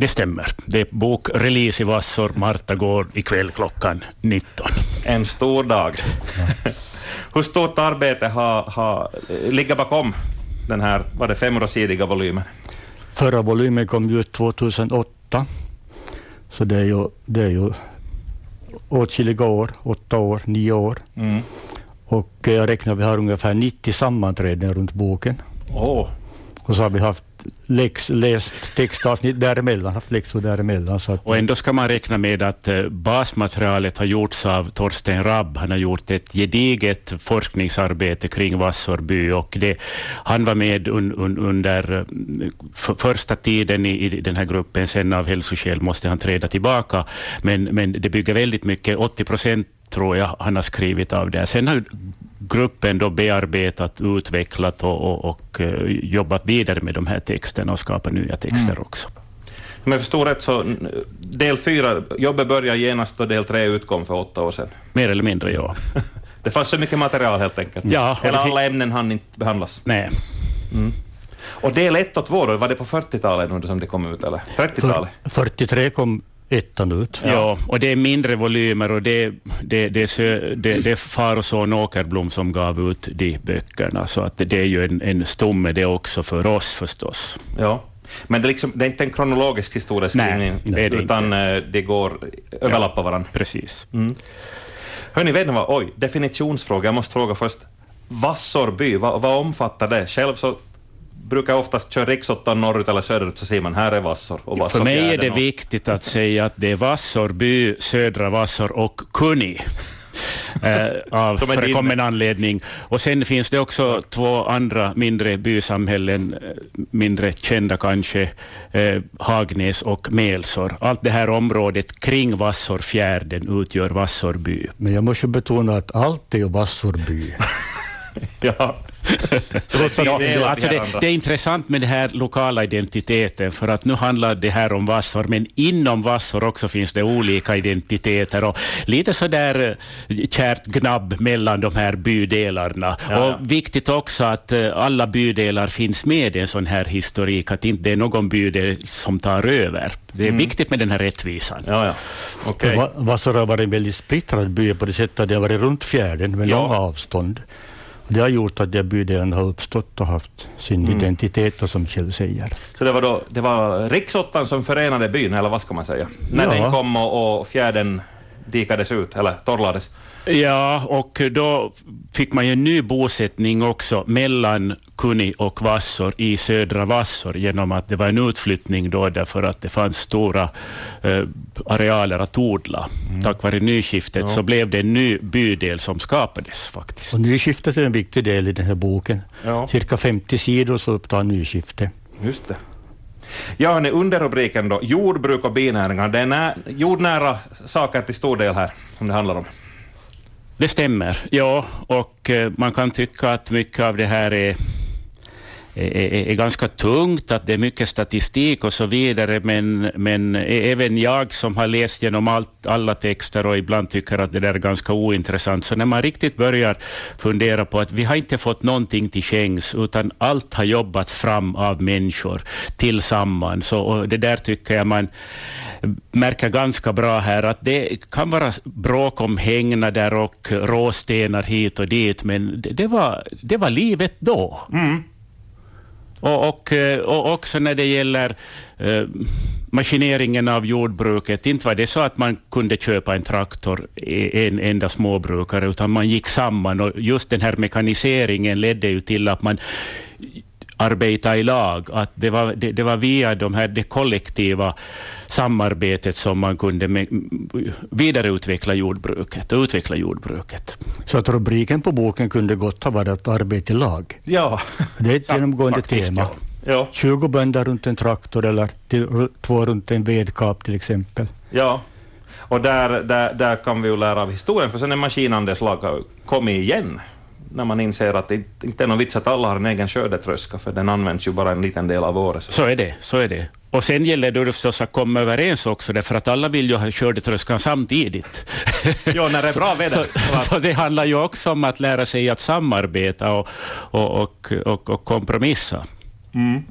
Det stämmer. Det är bokrelease i Vassor. Marta går ikväll klockan 19. En stor dag. Hur stort arbete har, har, ligger bakom den här var det femrosidiga volymen? Förra volymen kom ut 2008, så det är ju, det är ju åtskilliga år, åtta år, nio år. Mm. Och jag räknar vi har ungefär 90 sammanträden runt boken. Oh. Och så har vi haft läx, läst textavsnitt däremellan, haft läxor däremellan. Så att, och ändå ska man räkna med att eh, basmaterialet har gjorts av Torsten Rabb. Han har gjort ett gediget forskningsarbete kring Vassorby och det, han var med un, un, under eh, första tiden i, i, den här gruppen. Sen av hälsoskäl måste han träda tillbaka. Men, men det bygger väldigt mycket, 80 procent tror jag han har skrivit av det. Sen har gruppen då bearbetat, utvecklat och, och, och uh, jobbat vidare med de här texterna och skapat nya texter mm. också. Om jag förstår rätt så del fyra, jobbet började genast då del tre utkom för åtta år sedan. Mer eller mindre, ja. det fanns så mycket material helt enkelt. Ja, Eller alla ämnen hann inte behandlas. Nej. Mm. Och del ett och två, då, var det på 40-talet som det kom ut, eller 30-talet? 43 kom ettan ut. Ja. ja, och det är mindre volymer och det, det, det, det, det är far och son Åkerblom som gav ut de böckerna, så att det är ju en, en stomme det också för oss förstås. Ja. Men det är, liksom, det är inte en kronologisk historieskrivning, Nej, det utan inte. Eh, det går överlappa ja, varandra. Precis. Mm. Hörni, vet ni vad? Oj, definitionsfråga. Jag måste fråga först. Vassorby, vad, vad omfattar det? Själv så brukar oftast köra riksåttan norrut eller söderut så säger man här är Vassor. Och Vassor För mig är det och... viktigt att säga att det är Vassorby, Södra Vassor och Kuni. eh, av förekommen anledning. Och sen finns det också två andra mindre bysamhällen, eh, mindre kända kanske, eh, Hagnäs och Melsor. Allt det här området kring Vassorfjärden utgör Vassorby. Men jag måste betona att allt är Vassorby. ja. Ja, alltså det, det, är intressant med den här lokala identiteten, för att nu handlar det här om Vassor, men inom Vassor också finns det olika identiteter och lite sådär eh, kärt gnabb mellan de här bydelarna. Ja, och ja. Viktigt också att eh, alla bydelar finns med i en sån här historik, att inte det är någon bydel som tar över. Det är mm. viktigt med den här rättvisan. Ja, ja. Okay. Vassor har varit en väldigt splittrad by på det sättet att det har varit runt fjärden med ja. långa avstånd. Det har gjort att de bydelarna har uppstått och haft sin mm. identitet, som Kjell säger. Så det var, då, det var riksåttan som förenade byn, eller vad ska man säga? När ja. den kom och, och fjärden dikades ut, eller torrlades? Ja, och då fick man ju en ny bosättning också mellan Kuni och Vassor i södra Vassor genom att det var en utflyttning då därför att det fanns stora eh, arealer att odla. Mm. Tack vare nyskiftet ja. så blev det en ny bydel som skapades faktiskt. Och nyskiftet är en viktig del i den här boken. Ja. Cirka 50 sidor så upptar nyskiftet. Just det. Ja, hörni, under rubriken då, jordbruk och binäringar. Det är nä jordnära saker till stor del här som det handlar om. Det stämmer, ja, och eh, man kan tycka att mycket av det här är är, är, ganska tungt, att det är mycket statistik och så vidare, men, men e, även jag som har läst genom allt, alla texter och ibland tycker att det där är ganska ointressant, så när man riktigt börjar fundera på att vi har inte fått någonting till skänks, utan allt har jobbats fram av människor tillsammans, och det där tycker jag man märker ganska bra här, att det kan vara bråk om hängnader och råstenar hit och dit, men det, det var, det var livet då. Mm. Och, och, eh, och också när det gäller eh, maskineringen av jordbruket, inte var det så att man kunde köpa en traktor, e, en enda småbrukare, utan man gick samman. Och just den här mekaniseringen ledde ju till att man arbeta i lag. Att det, var, det, det var via de här, det kollektiva samarbetet som man kunde med, vidareutveckla jordbruket och utveckla jordbruket. Så att rubriken på boken kunde gott ha varit arbete i lag? Ja. Det är ett genomgående faktiskt, tema. Ja. Ja. 20 bönder runt en traktor eller till, två runt en vedkap till exempel. Ja, och där, där, där kan vi ju lära av historien, för sen är maskinandets lag kommit igen när man inser att det inte är någon vits att alla har en egen skördetröska, för den används ju bara en liten del av året. Så, så är det. så är det. Och sen gäller det förstås att komma överens också, därför att alla vill ju ha skördetröskan samtidigt. Ja, när det är bra väder. Så, så, det handlar ju också om att lära sig att samarbeta och, och, och, och, och kompromissa. Mm.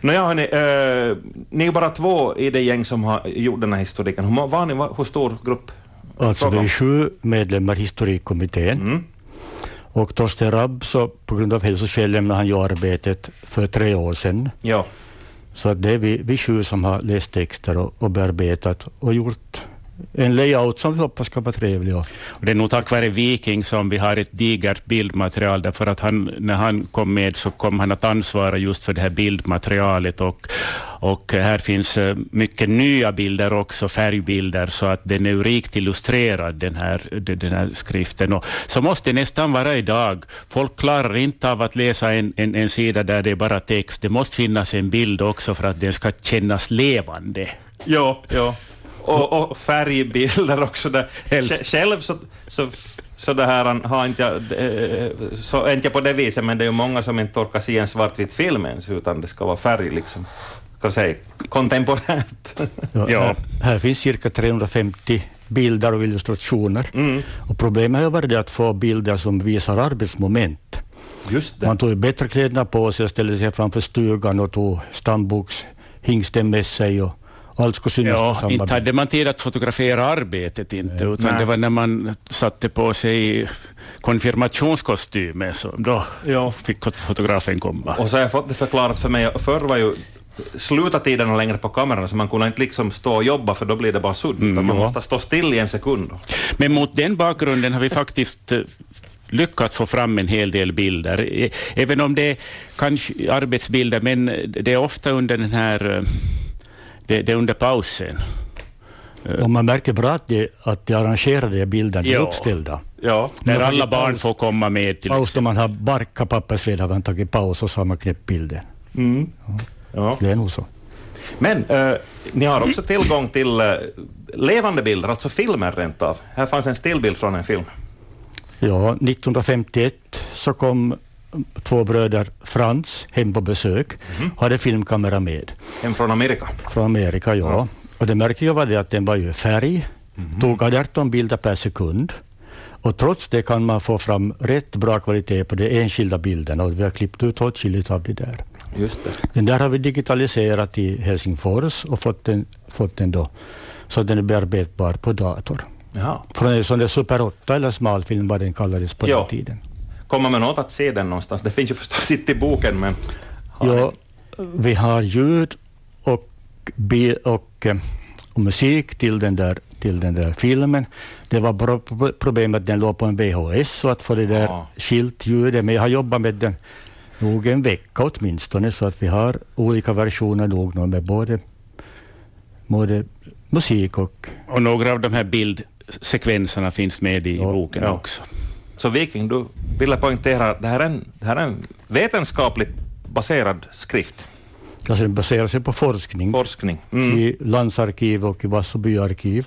Nåja, hörni, eh, ni är bara två i det gäng som har gjort den här historiken. Hur, var ni, hur stor grupp? Alltså vi är sju medlemmar i historikkommittén. Mm. Och Torsten Rabb, så på grund av hälsoskäl lämnade han ju arbetet för tre år sedan. Ja. Så det är vi, vi sju som har läst texter och, och bearbetat och gjort en layout som vi hoppas ska vara trevlig. Och, det är nog tack vare Viking som vi har ett digert bildmaterial, därför att han, när han kom med så kom han att ansvara just för det här bildmaterialet. Och, och här finns eh, mycket nya bilder också, färgbilder, så att den är rikt illustrerad, den här, den här skriften. Och så måste det nästan vara idag. Folk klarar inte av att läsa en, en, en sida där det är bara text. Det måste finnas en bild också för att den ska kännas levande. Ja, ja. Och, och färgbilder också. Där. Helst. Själv så, så, så det här har inte jag, eh, så inte jag på det viset, men det är ju många som inte orkar se en svartvit film ens, utan det ska vara färg liksom. Kan säga kontemporärt. ja, Ja. Här, här finns cirka 350 bilder och illustrationer. Mm. Och problemet har varit att få bilder som visar arbetsmoment. Man tog bättre kläderna på sig och ställde sig framför stugan och tog stambokshingsten med sig och allt skulle synas på Ja, samma inte hade man tid att fotografera arbetet, inte, Nej. utan Nej. det var när man satte på sig konfirmationskostymen, så då Ja. fick fotografen komma. Och så har jag fått det förklarat för mig, förr var ju sluta tiderna längre på kameran, så man kunde inte liksom stå och jobba, för då blir det bara sudd. utan man ja. måste stå still i en sekund. Men mot den bakgrunden har vi faktiskt eh, lyckats få fram en hel del bilder. Eh, Även om det är kanske arbetsbilder, men det är ofta under den här eh, det, det är under pausen. Och man märker bra att de, att de arrangerade bilderna är Ja. uppställda. Ja. När alla barn paus- får komma med till Paus när man har barkat pappersved har man tagit paus och så har man knäppt bilden. Mm. ja. Det är nog så. Men eh, ni har också tillgång till eh, levande bilder, alltså filmer rent av. Här fanns en stillbild från en film. Ja, 1951 så kom två bröder Frans hem på besök, hade filmkamera med En från Amerika. från Amerika. Ja. Och det märkliga var det att den var ju färg, tog 18 bilder per sekund. Och trots det kan man få fram rätt bra kvalitet på de enskilda bilderna och vi har klippt ut åtskilligt av det där. Just det. Den där har vi digitaliserat i Helsingfors och fått den, fått den då så den är bearbetbar på dator. Ja. Från en sån där Super 8 eller smalfilm vad den kallades på Ja. den tiden. Kommer man åt att se den någonstans? Det finns ju förstås inte i boken, men... Ja, vi har ljud och, och, eh, och musik till den, där, till den där filmen. Det var problemet att den låg på en VHS så att få det där Ja. skilt ljudet. Men jag har jobbat med den nog en vecka åtminstone så att vi har olika versioner nog med både, både musik och Och några av de här bildsekvenserna finns med i Ja, boken ja. också. Så Viking, du ville poängtera att det här är en, det här är en vetenskapligt baserad skrift, alltså den baserar sig på forskning. forskning. Mm. i landsarkiv och i Vasso byarkiv.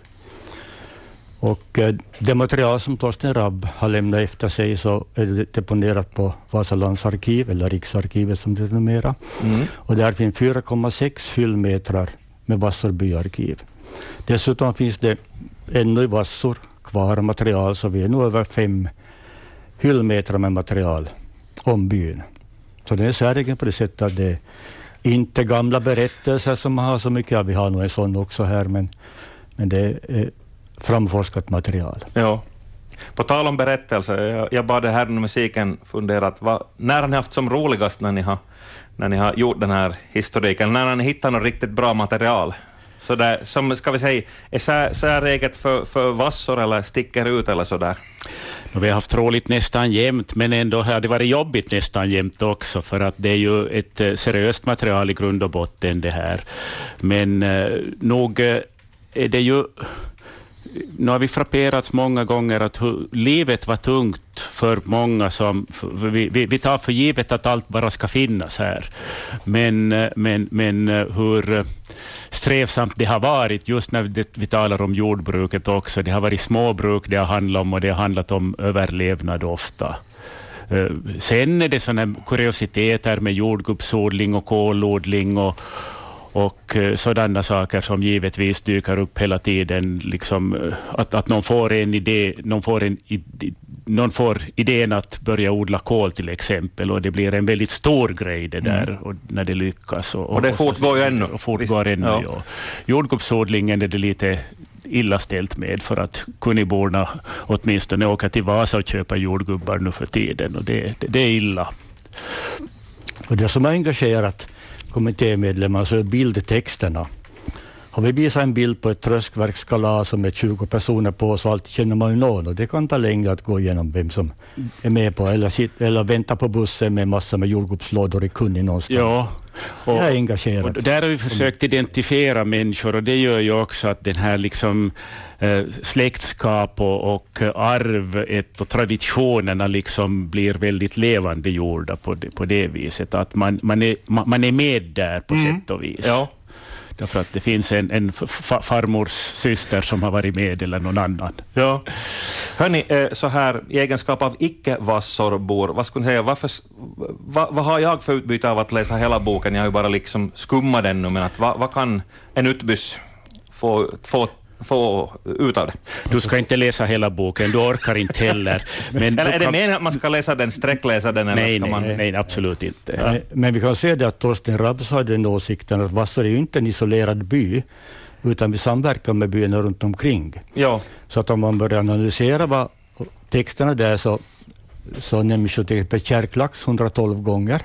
Och eh, det material som Torsten Rabb har lämnat efter sig så är det deponerat på Vasa landsarkiv, eller Riksarkivet som det är numera. Mm. Och där finns 4,6 hyllmetrar med Vassor byarkiv. Dessutom finns det ännu i Vassor kvar material, så vi är nu över fem hyllmeter med material om byn. Så det är säregen på det sättet att det är inte gamla berättelser som man har så mycket av. Vi har nog en sån också här, men, men det är eh, framforskat material. Ja. På tal om berättelser, jag, jag bad det här med musiken funderat, vad, när har ni haft som roligast när ni har, när ni har gjort den här historiken? När har ni hittat något riktigt bra material? Sådär, som, ska vi säga, är sär, säreget för, för vassor eller sticker ut eller sådär? Och vi har haft roligt nästan jämt, men ändå har det varit jobbigt nästan jämt också, för att det är ju ett eh, seriöst material i grund och botten det här. Men eh, nog eh, är det ju... Nu har vi frapperats många gånger att hur, livet var tungt för många som... För vi, vi, vi tar för givet att allt bara ska finnas här. Men, eh, men, men eh, hur eh, strävsamt det har varit, just när det, vi talar om jordbruket också. Det har varit småbruk det har handlat om och det har handlat om överlevnad ofta. Sen är det sådana kuriositeter med jordgubbsodling och kolodling och, och eh, sådana saker som givetvis dyker upp hela tiden. Liksom, eh, att, att någon får en idé, någon får, en, någon får idén att börja odla kål till exempel och det blir en väldigt stor grej det där mm. och när det lyckas. Och, och det fortgår ju ännu. Och fortgår ännu ja. Ja. Jordgubbsodlingen är det lite illa ställt med för att Kuniborna åtminstone åker till Vasa och köper jordgubbar nu för tiden och det, det, det är illa. Och det som har engagerat kommittémedlemmar så är bildtexterna. Har vi visat en bild på ett tröskverkskalas med 20 personer på så alltid känner man ju någon och det kan ta längre att gå igenom vem som är med på eller, sit, eller vänta på bussen med massor med jordgubbslådor i kunnig någonstans. Ja, och, jag är engagerad. Och där har vi försökt identifiera människor och det gör ju också att den här liksom, eh, släktskap och, och arvet och traditionerna liksom blir väldigt levande gjorda på det, på det viset. Att man, man, är, man är med där på mm. sätt och vis. Ja. Därför att det finns en, en farmors syster som har varit med eller någon annan. Ja. Hörni, eh, så här i egenskap av icke-vassorbor, vad skulle säga, varför, vad, vad, har jag för utbyte av att läsa hela boken? Jag har ju bara liksom skummat den nu, men att, vad, vad kan en utbyss få, få få ut av det. Du ska inte läsa hela boken, du orkar inte heller. Men eller är det meningen att man ska läsa den, sträckläsa den? Eller nej, ska man... nej, absolut inte. Ja. Men vi kan se det att Torsten Rabs hade den åsikten att Vassar är ju inte en isolerad by, utan vi samverkar med byarna runt omkring. Ja. Så att om man börjar analysera vad texterna där så, så nämns ju till exempel Kärklax 112 gånger.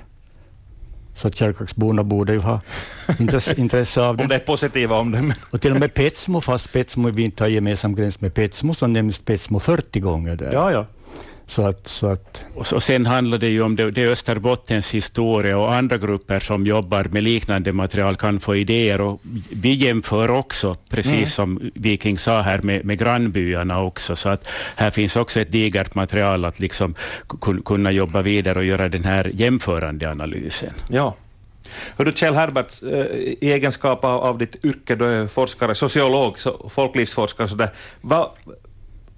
Så kärrkaksborna borde ju ha intresse, av det. Om det är positiva omdömen. Och till och med Petsmo, fast Petsmo vi inte har gemensam gräns med Petsmo, så nämns Petsmo 40 gånger där. Ja, ja. Så att, så att... Och, så, sen handlar det ju om det, det Österbottens historia och andra grupper som jobbar med liknande material kan få idéer. Och vi jämför också, precis mm. som Viking sa här, med, med grannbyarna också. Så att här finns också ett digert material att liksom kunna jobba vidare och göra den här jämförande analysen. Ja. Hör du Kjell Herbert, eh, i egenskap av, ditt yrke, du är forskare, sociolog, folklivsforskare, så där, vad,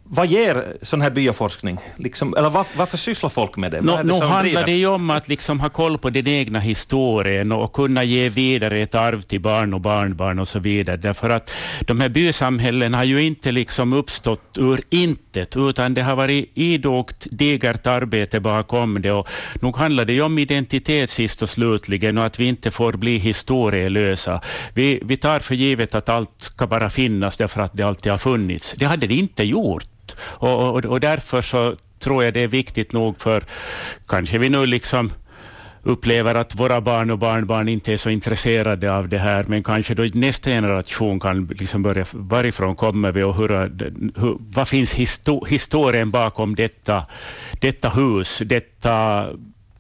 vad ger sån här byaforskning? Liksom, eller var, varför sysslar folk med det? No, det handlar driver? det ju om att liksom ha koll på den egna historien och kunna ge vidare ett arv till barn och barnbarn och så vidare. Därför att de här bysamhällen har ju inte liksom uppstått ur intet, utan det har varit idogt digert arbete bakom det. Och nog handlar det ju om identitet sist och slutligen och att vi inte får bli historielösa. Vi, vi tar för givet att allt ska bara finnas därför att det alltid har funnits. Det hade det inte gjort. Och, och, och därför så tror jag det är viktigt nog för, kanske vi nu liksom upplever att våra barn och barnbarn inte är så intresserade av det här, men kanske då nästa generation kan liksom börja, varifrån kommer vi och hur, hur, vad finns histor historien bakom detta, detta hus, detta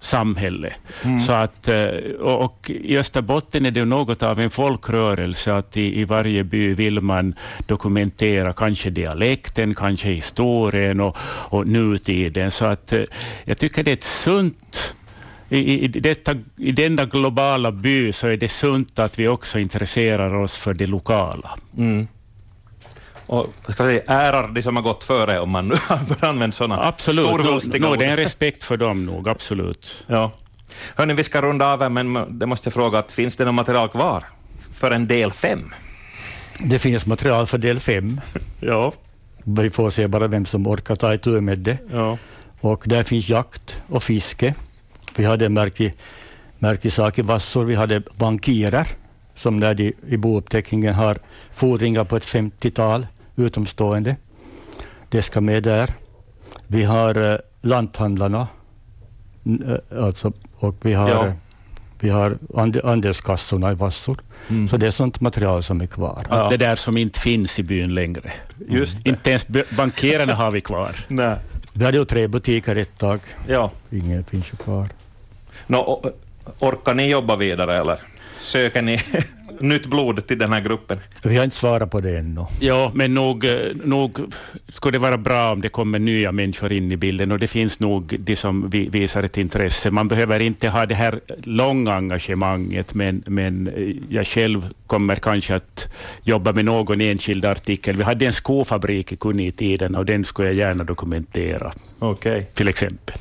samhälle. Mm. Så att, eh, och I Österbotten är det något av en folkrörelse att i, i varje by vill man dokumentera kanske dialekten, kanske historien och, och nutiden. Så att, eh, jag tycker det är ett sunt i, i, detta, I denna globala by så är det sunt att vi också intresserar oss för det lokala. Mm och ska säga, ärar de som har gått före, om man nu använder sådana absolut. storvulstiga ord. Det är en respekt för dem nog, absolut. Ja. Hörni, vi ska runda av, men det måste jag fråga, att finns det något material kvar för en del fem? Det finns material för del fem. ja. Vi får se bara vem som orkar ta itu med det. Ja. Och där finns jakt och fiske. Vi hade en märklig, märklig sak i Vassor. Vi hade bankirer som när de i bouppteckningen har fordringar på ett 50-tal utomstående. Det ska med där. Vi har eh, lanthandlarna eh, alltså, och vi har, ja. vi har andelskassorna i Vassor. Mm. Så det är sånt material som är kvar. Ja. Det där som inte finns i byn längre. Just mm. Inte ens bankerarna har vi kvar. Nej. Vi hade ju tre butiker ett tag. Ja. Ingen finns ju kvar. No, orkar ni jobba vidare eller? Söker ni nytt blod till den här gruppen? Vi har inte svarat på det ännu. Ja, men nog, eh, nog skulle det vara bra om det kommer nya människor in i bilden och det finns nog de som visar ett intresse. Man behöver inte ha det här långa engagemanget, men, men eh, jag själv kommer kanske att jobba med någon enskild artikel. Vi hade en skofabrik i Kunni i tiden och den skulle jag gärna dokumentera. Okay. Till exempel.